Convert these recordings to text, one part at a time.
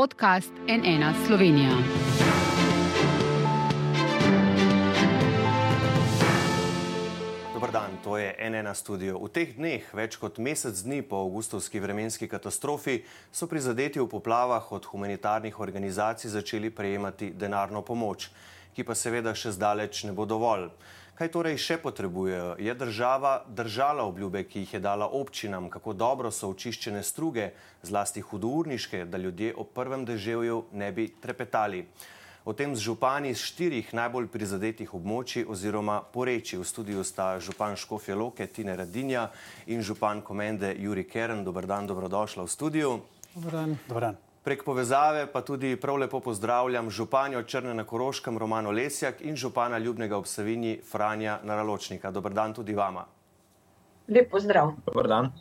podcast NN Slovenija. Dan, to je NN studio. V teh dneh, več kot mesec dni po avgustovski vremenski katastrofi, so prizadeti v poplavah od humanitarnih organizacij začeli prejemati denarno pomoč, ki pa seveda še zdaleč ne bo dovolj. Kaj torej še potrebujejo? Je država držala obljube, ki jih je dala občinam, kako dobro so očiščene struge, zlasti hudourniške, da ljudje ob prvem deževju ne bi trepetali? O tem z župani iz štirih najbolj prizadetih območij oziroma poreči. V studiu sta župan Škofje Loke, Tine Radinja in župan Komende Juri Keren. Dobar dan, dobrodošla v studiu. Dobar dan. Prek povezave pa tudi prav lepo pozdravljam županjo Črne na Koroškem Romano Lesjak in župana Ljubnega ob Savinji Franja Naraločnika. Dobar dan tudi vama. Lep pozdrav. Dobar dan.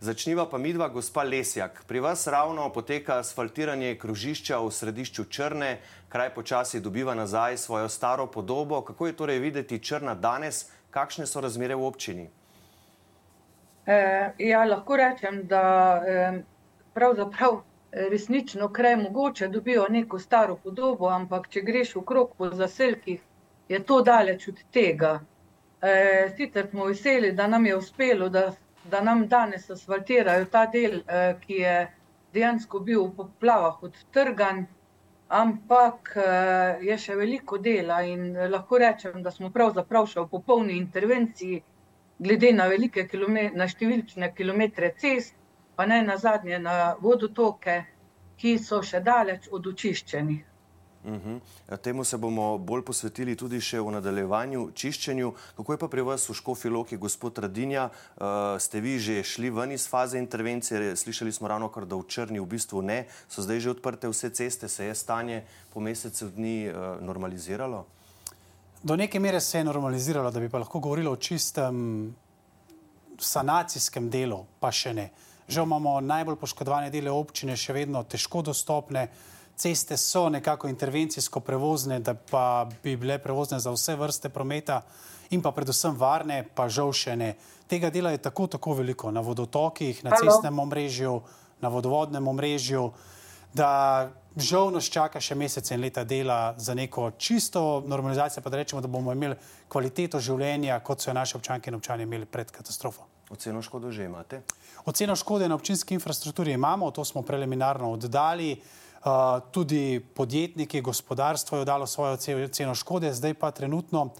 Začniva pa midva, gospa Lesjak. Pri vas ravno poteka asfaltiranje krožišča v središču Črne, kraj počasi dobiva nazaj svojo staro podobo. Kako je torej videti Črna danes, kakšne so razmere v občini? E, ja, lahko rečem, da e, pravzaprav resnično kraj mogoče dobijo neko staro podobo, ampak če greš v krog po zaselkih, je to daleč od tega. E, sicer smo veseli, da nam je uspelo, da, da nam danes asfaltirajo ta del, e, ki je dejansko bil v poplavah odtrgan, ampak e, je še veliko dela in lahko rečem, da smo pravzaprav še v popolni intervenciji, glede na kilometre, na številčne kilometre cest, pa ne na zadnje na vodotoke, ki so še daleč od očiščenih. Uh mhm. -huh. Temu se bomo bolj posvetili tudi še v nadaljevanju čiščenju. Kako je pa pri vas v Škofi Loki, gospod Radinja? Uh, ste vi že šli ven iz faze intervencije? Slišali smo ravno kar, da v Črni v bistvu ne. So zdaj že odprte vse ceste, se je stanje po mesecu dni uh, normaliziralo? Do neke mere se je normaliziralo, da bi pa lahko govorilo o čistem sanacijskem delu, pa še ne. Uh, Žal imamo najbolj poškodovane dele občine še vedno težko dostopne, ceste so nekako intervencijsko prevozne, da pa bi bile prevozne za vse vrste prometa in pa predvsem varne, pa žal še ne. Tega dela je tako, tako veliko na vodotokih, na cestnem omrežju, na vodovodnem omrežju, da žal nas čaka še mesece in leta dela za neko čisto normalizacijo, pa da rečemo, da bomo imeli kvaliteto življenja, kot so jo naši občanke in občani imeli pred katastrofo. Oceno škode že imate? Oceno škode na občinski infrastrukturi imamo, to smo preliminarno oddali. Uh, tudi podjetniki, gospodarstvo je dalo svojo ceno škode, zdaj pa trenutno uh,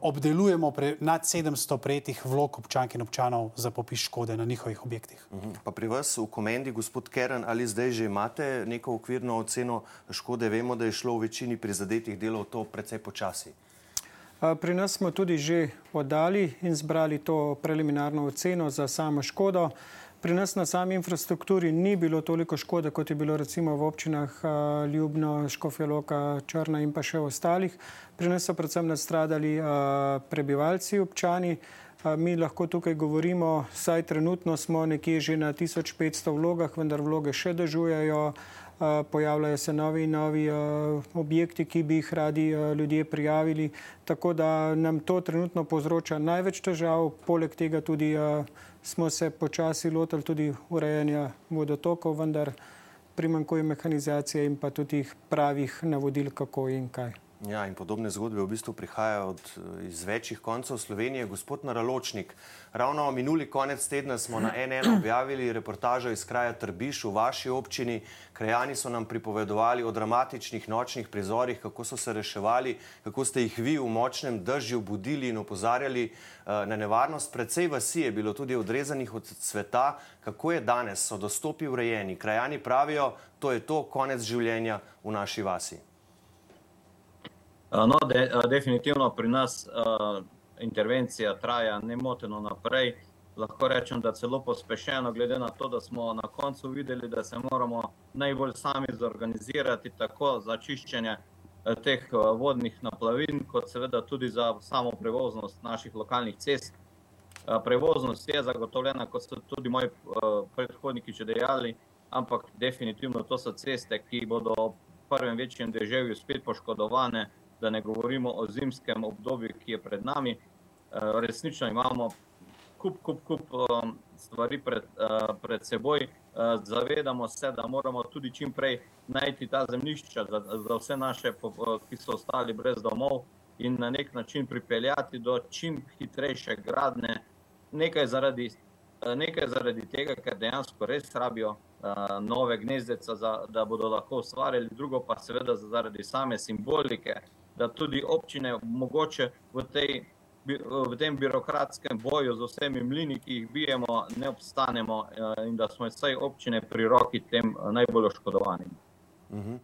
obdelujemo pre, nad 700 prejetih vlog občank in občanov za popis škode na njihovih objektih. Uh mhm. -huh. Pa pri vas v komendi, gospod Keren, ali zdaj že imate neko okvirno oceno škode? Vemo, da je šlo v večini prizadetih delov to precej počasi. Pri nas smo tudi že oddali in zbrali to preliminarno oceno za samo škodo. Pri nas na sami infrastrukturi ni bilo toliko škode, kot je bilo recimo v občinah Ljubno, Škofjeloka, Črna in pa še ostalih. Pri nas so predvsem nastradali prebivalci, občani. Mi lahko tukaj govorimo, saj trenutno smo nekje že na 1500 vlogah, vendar vloge še držujejo pojavljajo se novi in novi objekti, ki bi jih radi ljudje prijavili. Tako da nam to trenutno povzroča največ težav, poleg tega tudi smo se počasi lotili tudi urejanja vodotokov, vendar primankuje mehanizacije in pa tudi pravih navodil, kako in kaj. Ja, in podobne zgodbe v bistvu prihajajo od, iz večjih koncev Slovenije. Gospod Naraločnik, ravno minuli konec tedna smo na NN objavili reportažo iz kraja Trbiš v vaši občini. Krajani so nam pripovedovali o dramatičnih nočnih prizorih, kako so se reševali, kako ste jih vi v močnem držju budili in opozarjali na nevarnost. Predvsej vasi je bilo tudi odrezanih od sveta. Kako je danes? So dostopi urejeni? Krajani pravijo, to je to, konec življenja v naši vasi. No, de, definitivno pri nas uh, intervencija traja nemoteno naprej. Lahko rečem, da celo pospešeno, glede na to, da smo na koncu videli, da se moramo najbolj sami zorganizirati tako za čiščenje teh vodnih naplavin, kot seveda tudi za samo prevoznost naših lokalnih cest. Prevoznost je zagotovljena, kot so tudi moji predhodniki že dejali, ampak definitivno to so ceste, ki bodo v prvem večjem deževju spet poškodovane da ne govorimo o zimskem obdobju, ki je pred nami. Eh, resnično imamo kup, kup, kup um, stvari pred, eh, pred seboj. zavedamo se, da moramo tudi čim prej najti ta zemljišča za, za vse naše, ki so ostali brez domov in na nek način pripeljati do čim hitrejše gradne, nekaj zaradi, nekaj zaradi tega, ker dejansko res rabijo nove gnezdece, za, da bodo lahko ustvarjali, drugo pa seveda zaradi same simbolike, da tudi občine mogoče v tej v tem birokratskem boju z vsemi mlini, ki jih bijemo, ne obstanemo eh, in da smo vsaj občine pri roki tem eh, najbolj oškodovanim. Mhm. -huh.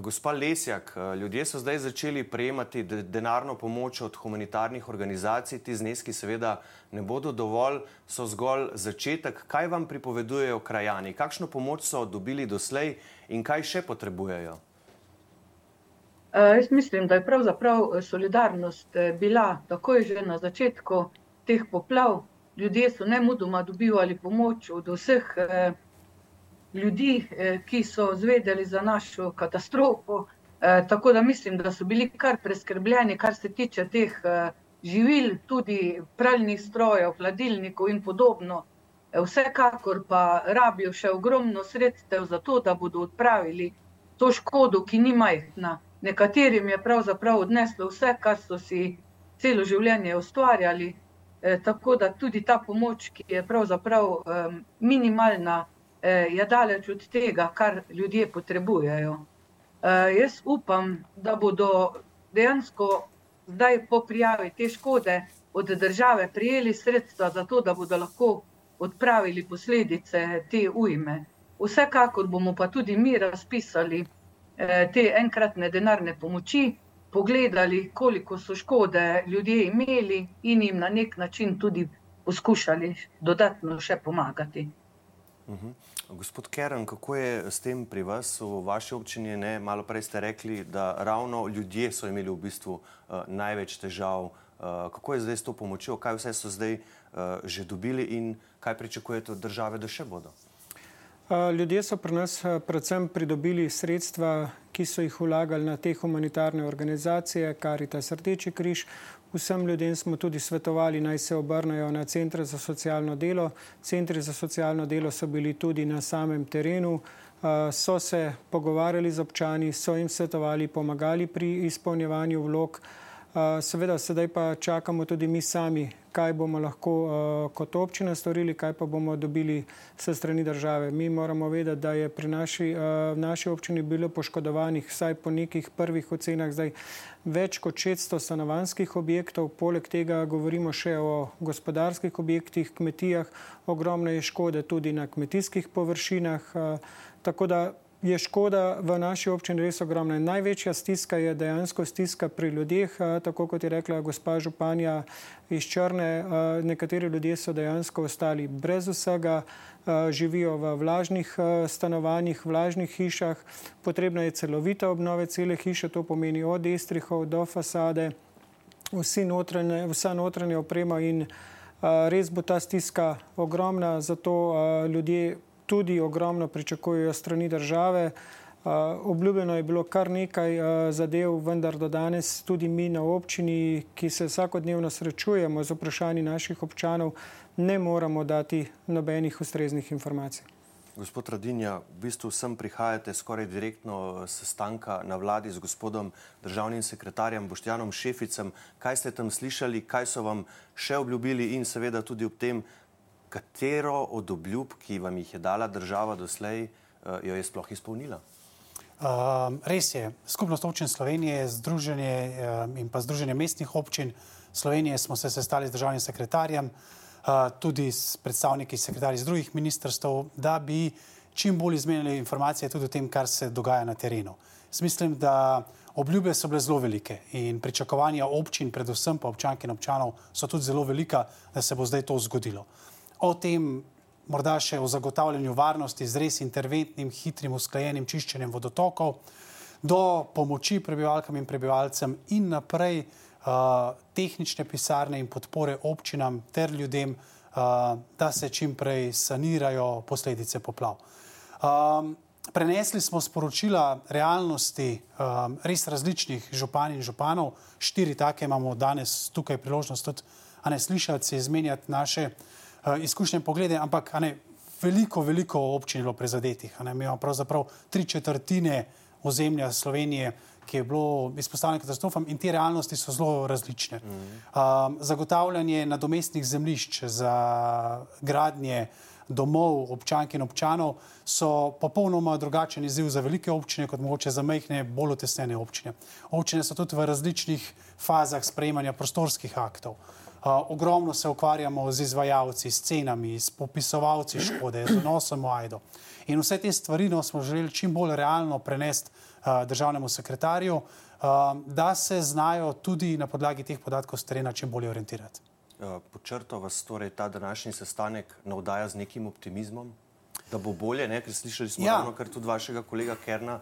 Gospa Lesjak, eh, ljudje so zdaj začeli prejemati denarno pomoč od humanitarnih organizacij, ti zneski seveda ne bodo dovolj, so zgolj začetek. Kaj vam pripovedujejo krajani? Kakšno pomoč so dobili doslej in kaj še potrebujejo? Eh, jaz mislim, da je pravzaprav eh, solidarnost eh, bila takoj že na začetku teh poplav. Ljudje so ne mudoma dobivali pomoč od vseh ljudi, ki so zvedeli za našo katastrofo. Tako da mislim, da so bili kar preskrbljeni, kar se tiče teh živil, tudi pralnih strojev, hladilnikov in podobno. Vsekakor pa rabijo še ogromno sredstev za to, da bodo odpravili to škodo, ki ni majhna nekaterim je pravzaprav odneslo vse, kar so si celo življenje ustvarjali. E, tako da tudi ta pomoč, ki je pravzaprav minimalna, e, je daleč od tega, kar ljudje potrebujejo. E, jaz upam, da bodo dejansko zdaj po prijavi te škode od države prijeli sredstva za to, da bodo lahko odpravili posledice te ujme. Vsekakor bomo pa tudi mi razpisali Eh, te enkratne denarne pomoči, pogledali, koliko so škode ljudje imeli in jim na nek način tudi poskušali dodatno še pomagati. Uh mhm. -huh. Gospod Keren, kako je s tem pri vas v vaši občini? Ne? Malo prej ste rekli, da ravno ljudje so imeli v bistvu uh, največ težav. Uh, kako je zdaj s to pomočjo, kaj vse so zdaj uh, že dobili in kaj pričakujete od države, da še bodo? Ljudje so pri nas predvsem pridobili sredstva, ki so jih vlagali na te humanitarne organizacije, Karita Srdeči križ. Vsem ljudem smo tudi svetovali, naj se obrnejo na centre za socialno delo. Centri za socialno delo so bili tudi na samem terenu, so se pogovarjali z občani, so jim svetovali, pomagali pri izpolnjevanju vlog. Seveda, sedaj pa čakamo tudi mi sami, kaj bomo lahko kot občina storili, kaj pa bomo dobili se strani države. Mi moramo vedeti, da je pri naši, naši občini bilo poškodovanih vsaj po nekih prvih ocenah zdaj več kot 600 stanovanskih objektov, poleg tega govorimo še o gospodarskih objektih, kmetijah, ogromno je škode tudi na kmetijskih površinah. Tako da je škoda v naši občini res ogromna. Največja stiska je dejansko stiska pri ljudeh, tako kot je rekla gospa Županja iz Črne. Nekateri ljudje so dejansko ostali brez vsega, živijo v vlažnih stanovanjih, vlažnih hišah. Potrebna je celovita obnove cele hiše, to pomeni od estrihov do fasade, notranje, vsa notranja oprema in res bo ta stiska ogromna, zato ljudje tudi ogromno pričakujejo strani države. Uh, obljubljeno je bilo kar nekaj uh, zadev, vendar do danes tudi mi na občini, ki se vsakodnevno srečujemo z vprašanji naših občanov, ne moramo dati nobenih ustreznih informacij. Gospod Radinja, v bistvu sem prihajate skoraj direktno sestanka na vladi z gospodom državnim sekretarjem Boštjanom Šeficem. Kaj ste tam slišali, kaj so vam še obljubili in seveda tudi ob tem, katero od obljub, ki vam jih je dala država doslej, eh, jo je sploh izpolnila? Uh, res je. Skupnost občin Slovenije združenje, uh, in pa Združenje mestnih občin Slovenije smo se sestali z državnim sekretarjem, uh, tudi s predstavniki sekretarjev iz drugih ministrstv, da bi čim bolj izmenjali informacije tudi o tem, kar se dogaja na terenu. Jaz mislim, da obljube so bile zelo velike in pričakovanja občin, predvsem pa občank in občanov, so tudi zelo velika, da se bo zdaj to zgodilo. Uh, o tem, morda še o zagotavljanju varnosti z res interventnim, hitrim, usklajenim čiščenjem vodotokov, do pomoči prebivalkam in prebivalcem in naprej uh, tehnične pisarne in podpore občinam ter ljudem, uh, da se čim prej sanirajo posledice poplav. Um, Prenesli smo sporočila realnosti um, res različnih župan in županov, štiri take imamo danes tukaj priložnost tudi, a ne slišati, izmenjati naše uh, izkušnje in poglede, ampak ne, veliko, veliko občin bilo prizadetih. Mi imamo pravzaprav tri četrtine ozemlja Slovenije, ki je bilo izpostavljeno katastrofam in te realnosti so zelo različne. Mm -hmm. um, zagotavljanje nadomestnih zemljišč za gradnje domov občank in občanov so popolnoma drugačen izziv za velike občine, kot mogoče za majhne, bolj utesnjene občine. Občine so tudi v različnih fazah sprejemanja prostorskih aktov. Uh, ogromno se ukvarjamo z izvajalci, s cenami, s popisovalci škode, z odnosom v Aido. In vse te stvari no, smo želeli čim bolj realno prenesti uh, državnemu sekretarju, uh, da se znajo tudi na podlagi teh podatkov s terena čim bolje orientirati. Uh, Počrto vas torej ta današnji sestanek navdaja z nekim optimizmom, da bo bolje, ne? ker slišali smo ja. ravno kar tudi vašega kolega Kerna.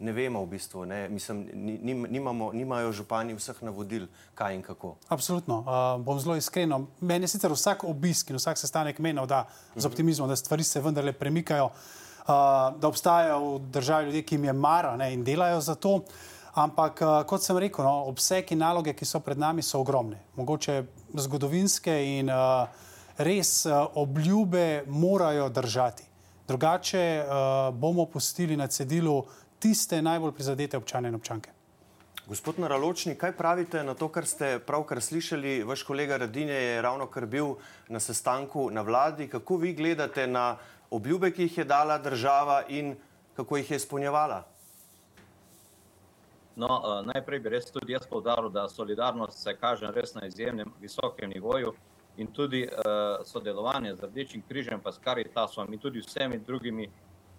Ne vemo, v bistvu, ne? Mislim, nimamo, nimajo župani vseh navodil, kaj in kako. Absolutno. Uh, bom zelo iskren. Meni je sicer vsak obisk in vsak sestanek menil, da z mhm. optimizmom, da stvari se vendarle premikajo, uh, da obstajajo v državi ljudje, ki jim je mara ne? in delajo za to. Ampak, uh, kot sem rekel, no, obseg in naloge, ki so pred nami, so ogromne. Mogoče zgodovinske in uh, res uh, obljube morajo držati. Drugače uh, bomo pustili na cedilu tiste najbolj prizadete občane in občanke. Gospod Naraločni, kaj pravite na to, kar ste pravkar slišali? Vaš kolega Radinje je ravno kar bil na sestanku na vladi. Kako vi gledate na obljube, ki jih je dala država in kako jih je izpolnjevala? No, uh, najprej bi res tudi jaz povdaril, da solidarnost se kaže res na izjemnem visokem nivoju in tudi uh, sodelovanje z Rdečim križem, pa s Karitasom in tudi vsemi drugimi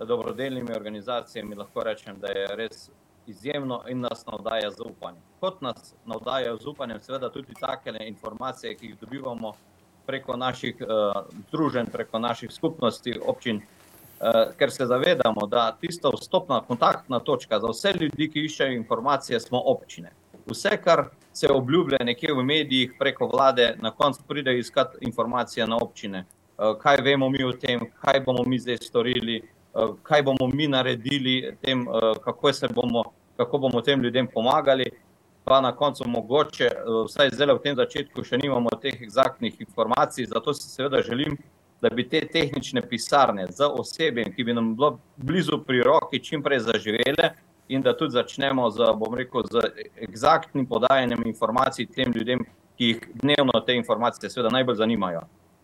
dobrodelnimi organizacijami, lahko rečem, da je res izjemno in nas navdaja zaupanje. Kot nas navdaja zaupanje, seveda tudi take informacije, ki jih dobivamo preko naših uh, združenj, preko naših skupnosti, občin, uh, ker se zavedamo, da tista vstopna kontaktna točka za vse ljudi, ki iščejo informacije, smo občine. Vse, kar se obljublja nekje v medijih preko vlade, na koncu pride iskati informacije na občine. Uh, kaj vemo mi o tem, kaj bomo mi zdaj storili, Eh, kaj bomo mi naredili, tem, eh, kako, bomo, kako bomo tem ljudem pomagali. Pa na koncu, mogoče, eh, vsaj zdaj v tem začetku, še nimamo teh eksaktnih informacij. Zato si seveda želim, da bi te tehnične pisarne za osebe, ki bi nam bilo blizu pri roki, čim prej zaživele in da tudi začnemo z, rekel, z eksaktnim podajanjem informacij tem ljudem, ki jih dnevno te informacije seveda najbolj zanimajo.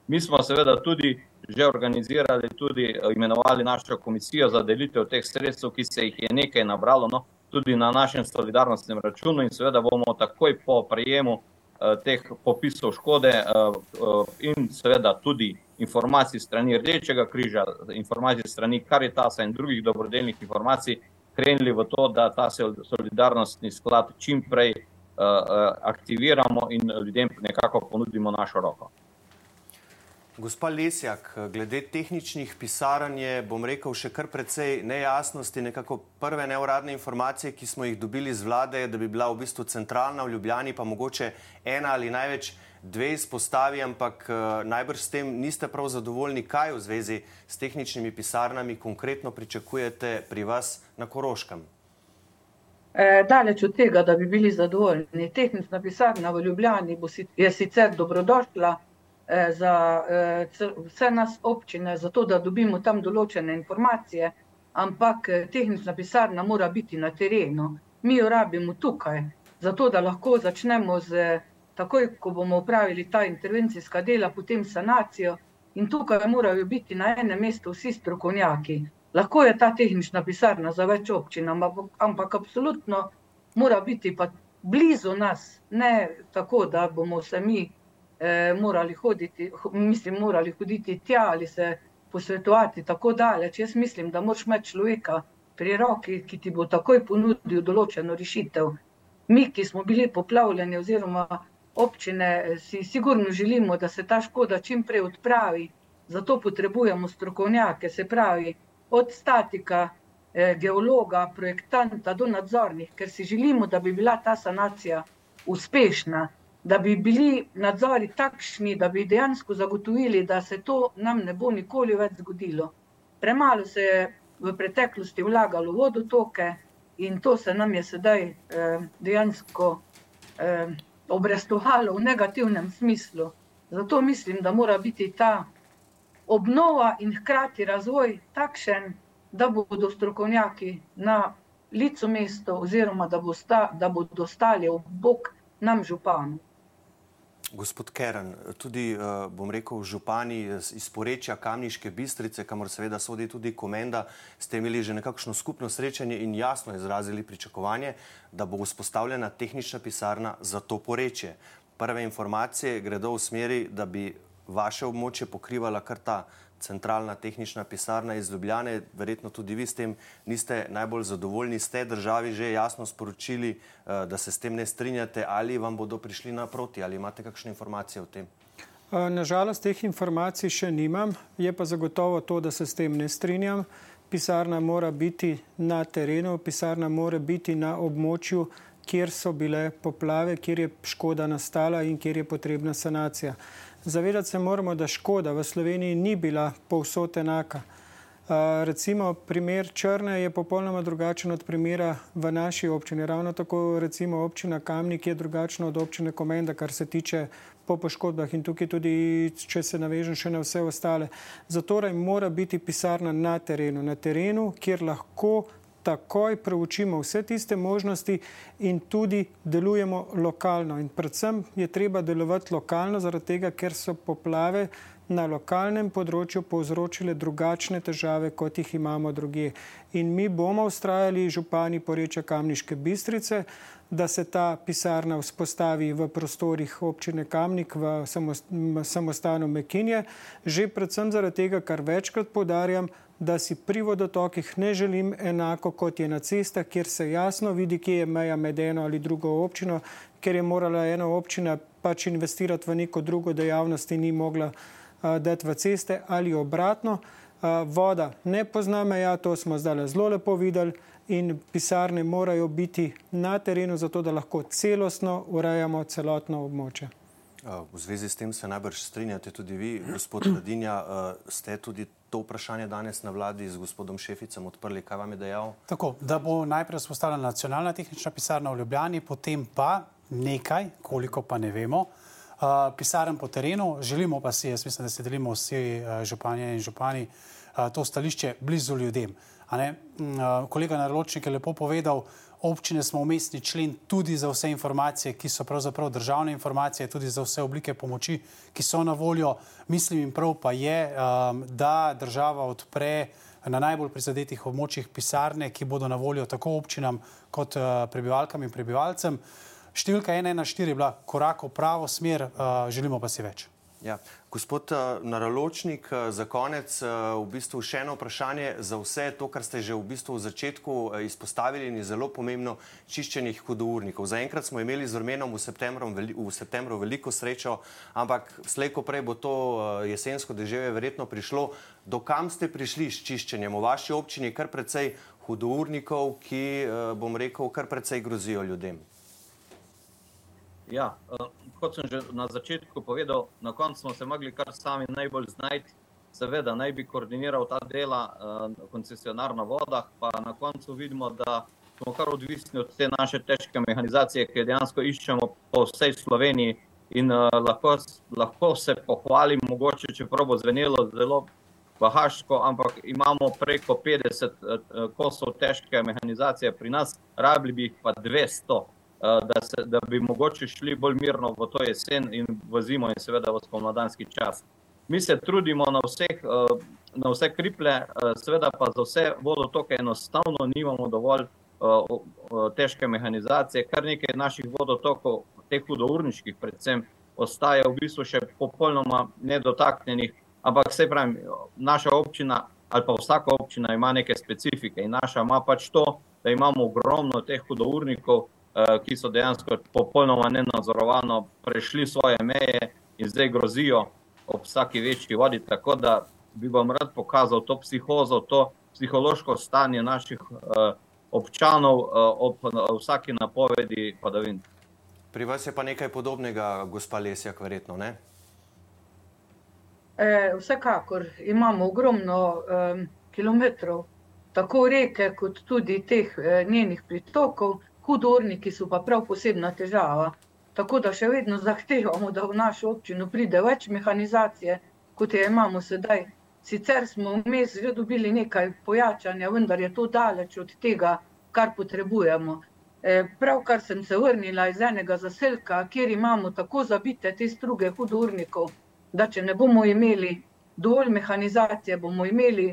Mi smo seveda tudi že organizirali, tudi eh, imenovali našo komisijo za delitev teh sredstev, ki se jih je nekaj nabralo, no, tudi na našem solidarnostnem računu in seveda bomo takoj po prejemu uh, teh popisov škode uh, uh, in seveda tudi informacij strani Rdečega križa, informacij strani Karitasa in drugih dobrodelnih informacij, krenili v to, da ta solidarnostni sklad čim prej uh, aktiviramo in ljudem nekako ponudimo našo roko. Gospa Lesjak, glede tehničnih pisarn je, bom rekel, še kar precej nejasnosti. Nekako prve neuradne informacije, ki smo jih dobili z vlade, je, da bi bila v bistvu centralna v Ljubljani, pa mogoče ena ali največ dve izpostavi, ampak eh, najbrž s tem niste prav zadovoljni, kaj v zvezi s tehničnimi pisarnami konkretno pričakujete pri vas na Koroškem. E, daleč od tega, da bi bili zadovoljni. Tehnična pisarna v Ljubljani je sicer dobrodošla. Eh, za eh, vse nas občine, zato da dobimo tam določene informacije, ampak eh, tehnična pisarna mora biti na terenu. Mi jo rabimo tukaj, zato da lahko začnemo z takoj, ko bomo upravili ta intervencijska dela, potem sanacijo in tukaj morajo biti na enem mestu vsi strokovnjaki. Lahko je ta tehnična pisarna za več občin, ampak, ampak absolutno mora biti pa blizu nas, ne tako, da bomo se mi eh, morali hoditi, mislim, morali hoditi tja ali se posvetovati tako daleč. Jaz mislim, da moraš imeti človeka pri roki, ki ti bo takoj ponudil določeno rešitev. Mi, ki smo bili poplavljeni, oziroma občine, si sigurno želimo, da se ta škoda čim prej odpravi. Zato potrebujemo strokovnjake, se pravi, od statika, eh, geologa, projektanta do nadzornih, ker si želimo, da bi bila ta sanacija uspešna da bi bili nadzori takšni, da bi dejansko zagotovili, da se to nam ne bo nikoli več zgodilo. Premalo se je v preteklosti vlagalo v vodotoke in to se nam je sedaj eh, dejansko eh, obrestovalo v negativnem smislu. Zato mislim, da mora biti ta obnova in hkrati razvoj takšen, da bodo strokovnjaki na licu mesta, oziroma da, bo sta, da bodo stali ob bok nam županu. Gospod Keren, tudi uh, bom rekel, župani iz porečja Kamniške bistrice, kamor seveda sodi tudi komenda, ste imeli že nekakšno skupno srečanje in jasno izrazili pričakovanje, da bo vzpostavljena tehnična pisarna za to porečje. Prve informacije gredo v smeri, da bi vaše območje pokrivala kar ta centralna tehnična pisarna iz Ljubljane, verjetno tudi vi s tem niste najbolj zadovoljni, ste državi že jasno sporočili, eh, da se s tem ne strinjate ali vam bodo prišli naproti ali imate kakšne informacije o tem? Eh, Nažalost, teh informacij še nimam, je pa zagotovo to, da se s tem ne strinjam. Pisarna mora biti na terenu, pisarna mora biti na območju, kjer so bile poplave, kjer je škoda nastala in kjer je potrebna sanacija. Zavedati se moramo, da škoda v Sloveniji ni bila povsod enaka. Recimo primer Črne je popolnoma drugačen od primera v naši občini. Ravno tako recimo občina Kamnik je drugačna od občine Komenda, kar se tiče po poškodbah in tukaj tudi, če se navežem še na vse ostale. Zatorej mora biti pisarna na terenu, na terenu, kjer lahko takoj preučimo vse tiste možnosti in tudi delujemo lokalno. In predvsem je treba delovati lokalno, zaradi tega, ker so poplave na lokalnem področju povzročile drugačne težave, kot jih imamo druge. In mi bomo ustrajali župani poreča Kamniške bistrice, da se ta pisarna vzpostavi v prostorih občine Kamnik v samostanu Mekinje, že predvsem zaradi tega, kar večkrat podarjam, da si pri vodotokih ne želim enako kot je na cestah, kjer se jasno vidi, kje je meja med eno ali drugo občino, ker je morala ena občina pač investirati v neko drugo dejavnost in ni mogla uh, dati v ceste ali obratno. Uh, voda ne pozna meja, to smo zdaj zelo lepo videli in pisarne morajo biti na terenu, zato da lahko celostno urejamo celotno območje. V zvezi s tem se najbrž strinjate tudi vi, gospod Radinja, ste tudi to vprašanje danes na vladi z gospodom Šeficem odprli. Kaj vam je dejal? Tako, da bo najprej vzpostavljena nacionalna tehnična pisarna v Ljubljani, potem pa nekaj, koliko pa ne vemo, uh, pisarn po terenu. Želimo pa si, jaz mislim, da se delimo vsi uh, županje in župani, uh, to stališče blizu ljudem. Uh, kolega Naročnik je lepo povedal, občine smo umestni člen tudi za vse informacije, ki so pravzaprav državne informacije, tudi za vse oblike pomoči, ki so na voljo. Mislim in prav pa je, um, da država odpre na najbolj prizadetih območjih pisarne, ki bodo na voljo tako občinam kot uh, prebivalkam in prebivalcem. Številka 114 je bila korak v pravo smer, uh, želimo pa si več. Ja. Gospod uh, Naraločnik, uh, za konec uh, v bistvu še eno vprašanje za vse to, kar ste že v bistvu v začetku izpostavili in je zelo pomembno, čiščenje hudournikov. Zaenkrat smo imeli z Ormenom v v septembru veliko srečo, ampak slejko prej bo to jesensko deževje verjetno prišlo. Do kam ste prišli s čiščenjem? V vaši občini je kar precej hudournikov, ki, bom rekel, kar precej grozijo ljudem. Ja, uh, kot sem že na začetku povedal, na koncu smo se mogli kar sami najbolj znajti. Seveda, naj bi koordiniral ta dela uh, koncesionar na vodah, pa na koncu vidimo, da smo kar odvisni od te naše težke mehanizacije, ki jo dejansko iščemo po vsej Sloveniji. In uh, lahko, lahko se pohvalim, mogoče, čeprav bo zvenelo zelo bahaško, ampak imamo preko 50 uh, kosov težke mehanizacije pri nas, rabili bi jih pa 200. Eh, da, se, da bi mogoče šli bolj mirno v to jesen in v zimo, in seveda v spomladanski čas. Mi se trudimo na, vseh, eh, na vse kriple, eh, seveda pa za vse vodotoke enostavno nimamo dovolj težke mehanizacije. Kar nekaj naših vodotokov, teh hudourniških, predvsem, ostaje v bistvu še popolnoma nedotaknjenih. Ampak se pravi, naša občina ali pa vsaka občina ima neke specifike in naša ima pač to, da imamo ogromno teh hudournikov. Eh, ki so dejansko popolnoma nenadzorovano prešli svoje meje in zdaj grozijo ob vsaki večji vodi. Tako da bi vam rad pokazal to psihozo, to psihološko stanje naših uh, občanov uh, ob vsaki napovedi padavin. Pri vas je pa nekaj podobnega, gospa Lesjak, verjetno ne? E, vsekakor imamo ogromno um, kilometrov, tako reke, kot tudi teh eh, njenih pritokov, hudorniki so pa prav posebna težava. Tako da še vedno zahtevamo, da v našo občino pride več mehanizacije, kot je imamo sedaj, sicer smo vmes že dobili nekaj pojačanja, vendar je to daleč od tega, kar potrebujemo. E, pravkar sem se vrnila iz enega zaselka, kjer imamo tako zabite te struge hudurnikov, da če ne bomo imeli dovolj mehanizacije, bomo imeli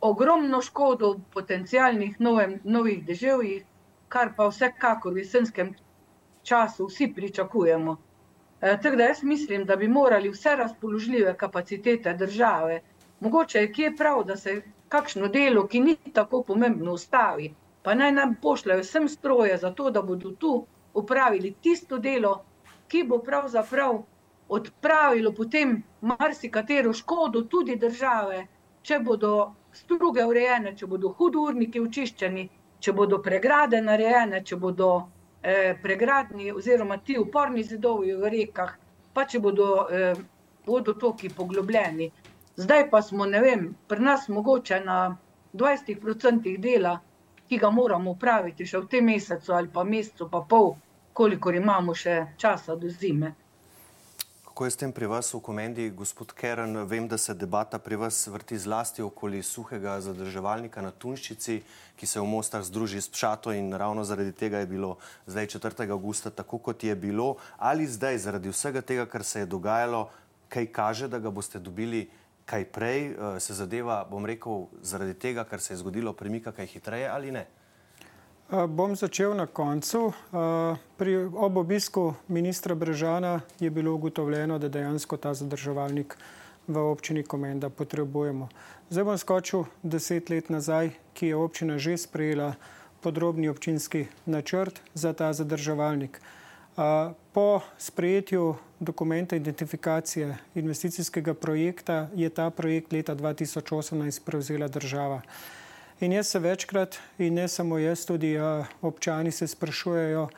ogromno škodo v potencijalnih novem, novih deževjih, kar pa vsekakor v jesenskem času vsi pričakujemo. E, tako da jaz mislim, da bi morali vse razpoložljive kapacitete države, mogoče je kje prav, da se kakšno delo, ki ni tako pomembno, ustavi, pa naj nam pošljajo vsem stroje za to, da bodo tu upravili tisto delo, ki bo pravzaprav odpravilo potem marsikatero škodo tudi države, če bodo struge urejene, če bodo hudurniki očiščeni, če bodo pregrade narejene, če bodo eh, pregradni oziroma ti uporni zidovi v rekah, pa če bodo eh, vodotoki poglobljeni. Zdaj pa smo, ne vem, pri nas mogoče na 20% dela, ki ga moramo upraviti še v tem mesecu ali pa mesecu pa pol, kolikor imamo še časa do zime. Kako je s tem pri vas v komendi, gospod Keren? Vem, da se debata pri vas vrti zlasti okoli suhega zadrževalnika na Tunščici, ki se v Mostah združi s Pšato in ravno zaradi tega je bilo zdaj 4. augusta tako, kot je bilo. Ali zdaj, zaradi vsega tega, kar se je dogajalo, kaj kaže, da ga boste dobili kaj prej, eh, se zadeva, bom rekel, zaradi tega, kar se je zgodilo, premika kaj hitreje ali ne? Bom začel na koncu. Pri, ob obisku ministra Brežana je bilo ugotovljeno, da dejansko ta zadrževalnik v občini Komenda potrebujemo. Zdaj bom skočil deset let nazaj, ki je občina že sprejela podrobni občinski načrt za ta zadrževalnik. Po sprejetju dokumenta identifikacije investicijskega projekta je ta projekt leta 2018 prevzela država. In jaz se večkrat, in ne samo jaz, tudi uh, občani se sprašujejo,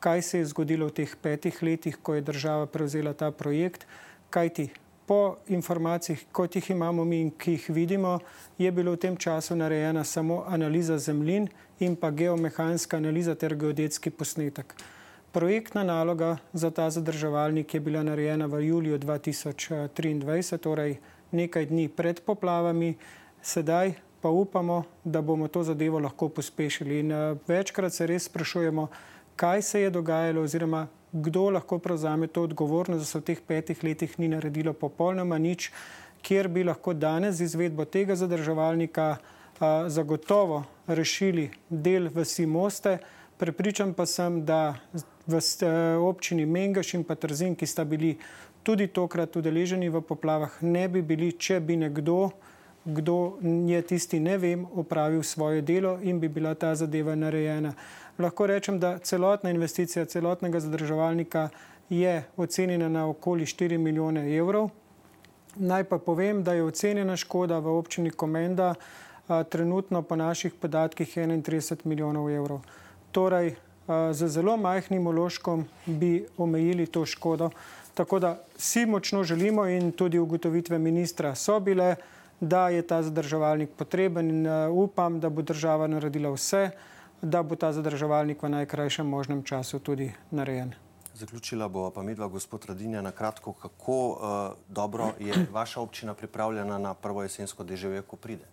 kaj se je zgodilo v teh petih letih, ko je država prevzela ta projekt. Kaj ti po informacijah, kot jih imamo mi in ki jih vidimo, je bilo v tem času narejena samo analiza zemljin in pa geomehanska analiza ter geodetski posnetek. Projektna naloga za ta zadrževalnik je bila narejena v juliju 2023, torej nekaj dni pred poplavami. Sedaj pa upamo, da bomo to zadevo lahko pospešili. In uh, večkrat se res sprašujemo, kaj se je dogajalo, oziroma kdo lahko prevzame to odgovornost, da se v teh petih letih ni naredilo popolnoma nič, kjer bi lahko danes z izvedbo tega zadrževalnika uh, zagotovo rešili del vsi moste. Prepričan pa sem, da v občini Mengaš in pa Trzin, ki sta bili tudi tokrat udeleženi v poplavah, ne bi bili, če bi nekdo kdo je tisti, ne vem, opravil svoje delo in bi bila ta zadeva narejena. Lahko rečem, da celotna investicija celotnega zadrževalnika je ocenjena na okoli 4 milijone evrov. Naj pa povem, da je ocenjena škoda v občini Komenda a, trenutno po naših podatkih 31 milijonov evrov. Torej, a, z zelo majhnim uložkom bi omejili to škodo. Tako da vsi močno želimo in tudi ugotovitve ministra so bile, da je ta zadrževalnik potreben in uh, upam, da bo država naredila vse, da bo ta zadrževalnik v najkrajšem možnem času tudi narejen. Zaključila bo pa midva, gospod Radinja, na kratko, kako uh, dobro je vaša občina pripravljena na prvo jesensko deževje, ko pride.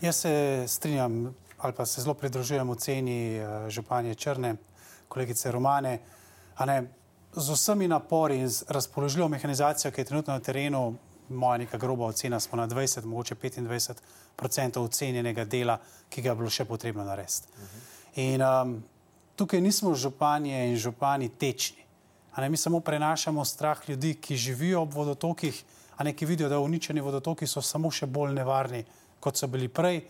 Jaz se strinjam ali pa se zelo pridružujem oceni uh, županje Črne, kolegice Romane. Ne, z vsemi napori in z razpoložljivo mehanizacijo, ki je trenutno na terenu, moja neka groba ocena, smo na 20, mogoče 25 odstotkov ocenjenega dela, ki ga je bilo še potrebno narediti. Uh -huh. In um, tukaj nismo županje in župani tečni. Ne, mi samo prenašamo strah ljudi, ki živijo ob vodotokih, a ne ki vidijo, da uničeni vodotoki so samo še bolj nevarni, kot so bili prej.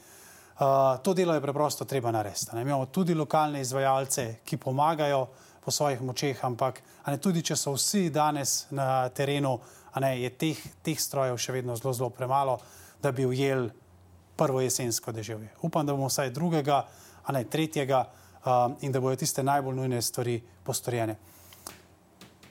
Uh, to delo je preprosto treba narediti. Mi imamo tudi lokalne izvajalce, ki pomagajo po svojih močeh, ampak ne, tudi če so vsi danes na terenu, ne, je teh, teh strojev še vedno zelo, zelo premalo, da bi ujel prvo jesensko deževje. Upam, da bomo vsaj drugega, a ne tretjega, um, in da bodo tiste najbolj nujne stvari postorjene.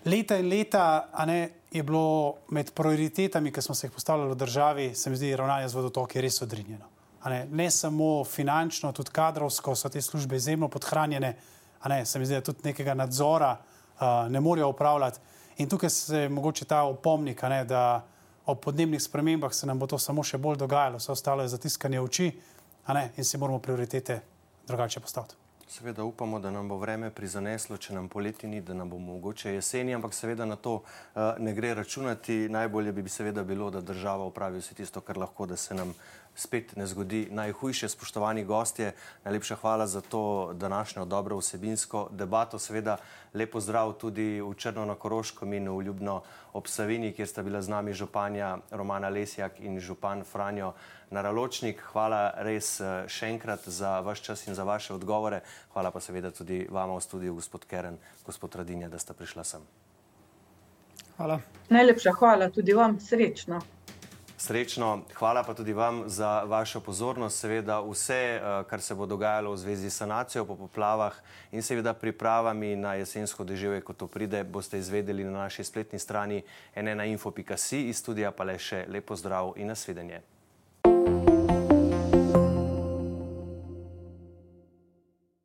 Leta in leta ne, je bilo med prioritetami, ki smo se jih postavljali v državi, se mi zdi, ravnanje z vodotoki res odrinjeno. Ne, ne samo finančno, tudi kadrovsko so te službe izjemno podhranjene, ne, se mi zdi, da tudi nekega nadzora uh, ne morejo upravljati. In tukaj se mogoče ta opomnik, ne, da ob podnebnih spremembah se nam bo to samo še bolj dogajalo, vse ostalo je zatiskanje oči in si moramo prioritete drugače postaviti. Seveda upamo, da nam bo vreme prizaneslo, če nam poleti ni, da nam bo mogoče jeseni, ampak seveda na to uh, ne gre računati. Najbolje bi seveda bilo, da država upravi vse tisto, kar lahko, da se nam spet ne zgodi najhujše. Spoštovani gostje, najlepša hvala za to današnjo dobro vsebinsko debato. Seveda lepo zdrav tudi v Črno na Koroškom in v Ljubno ob Savini, kjer sta bila z nami županja Romana Lesjak in župan Franjo Naraločnik. Hvala res eh, še enkrat za vaš čas in za vaše odgovore. Hvala pa seveda tudi vama v studiu, gospod Keren, gospod Radinja, da ste prišla sem. Hvala. Najlepša hvala tudi vam, srečno. Srečno, hvala pa tudi vam za vašo pozornost. Seveda vse, eh, kar se bo dogajalo v zvezi s sanacijo po poplavah in seveda pripravami na jesensko deževje, ko to pride, boste izvedeli na naši spletni strani nnainfo.si. Iz studija pa le še lepo zdrav in nasvidenje.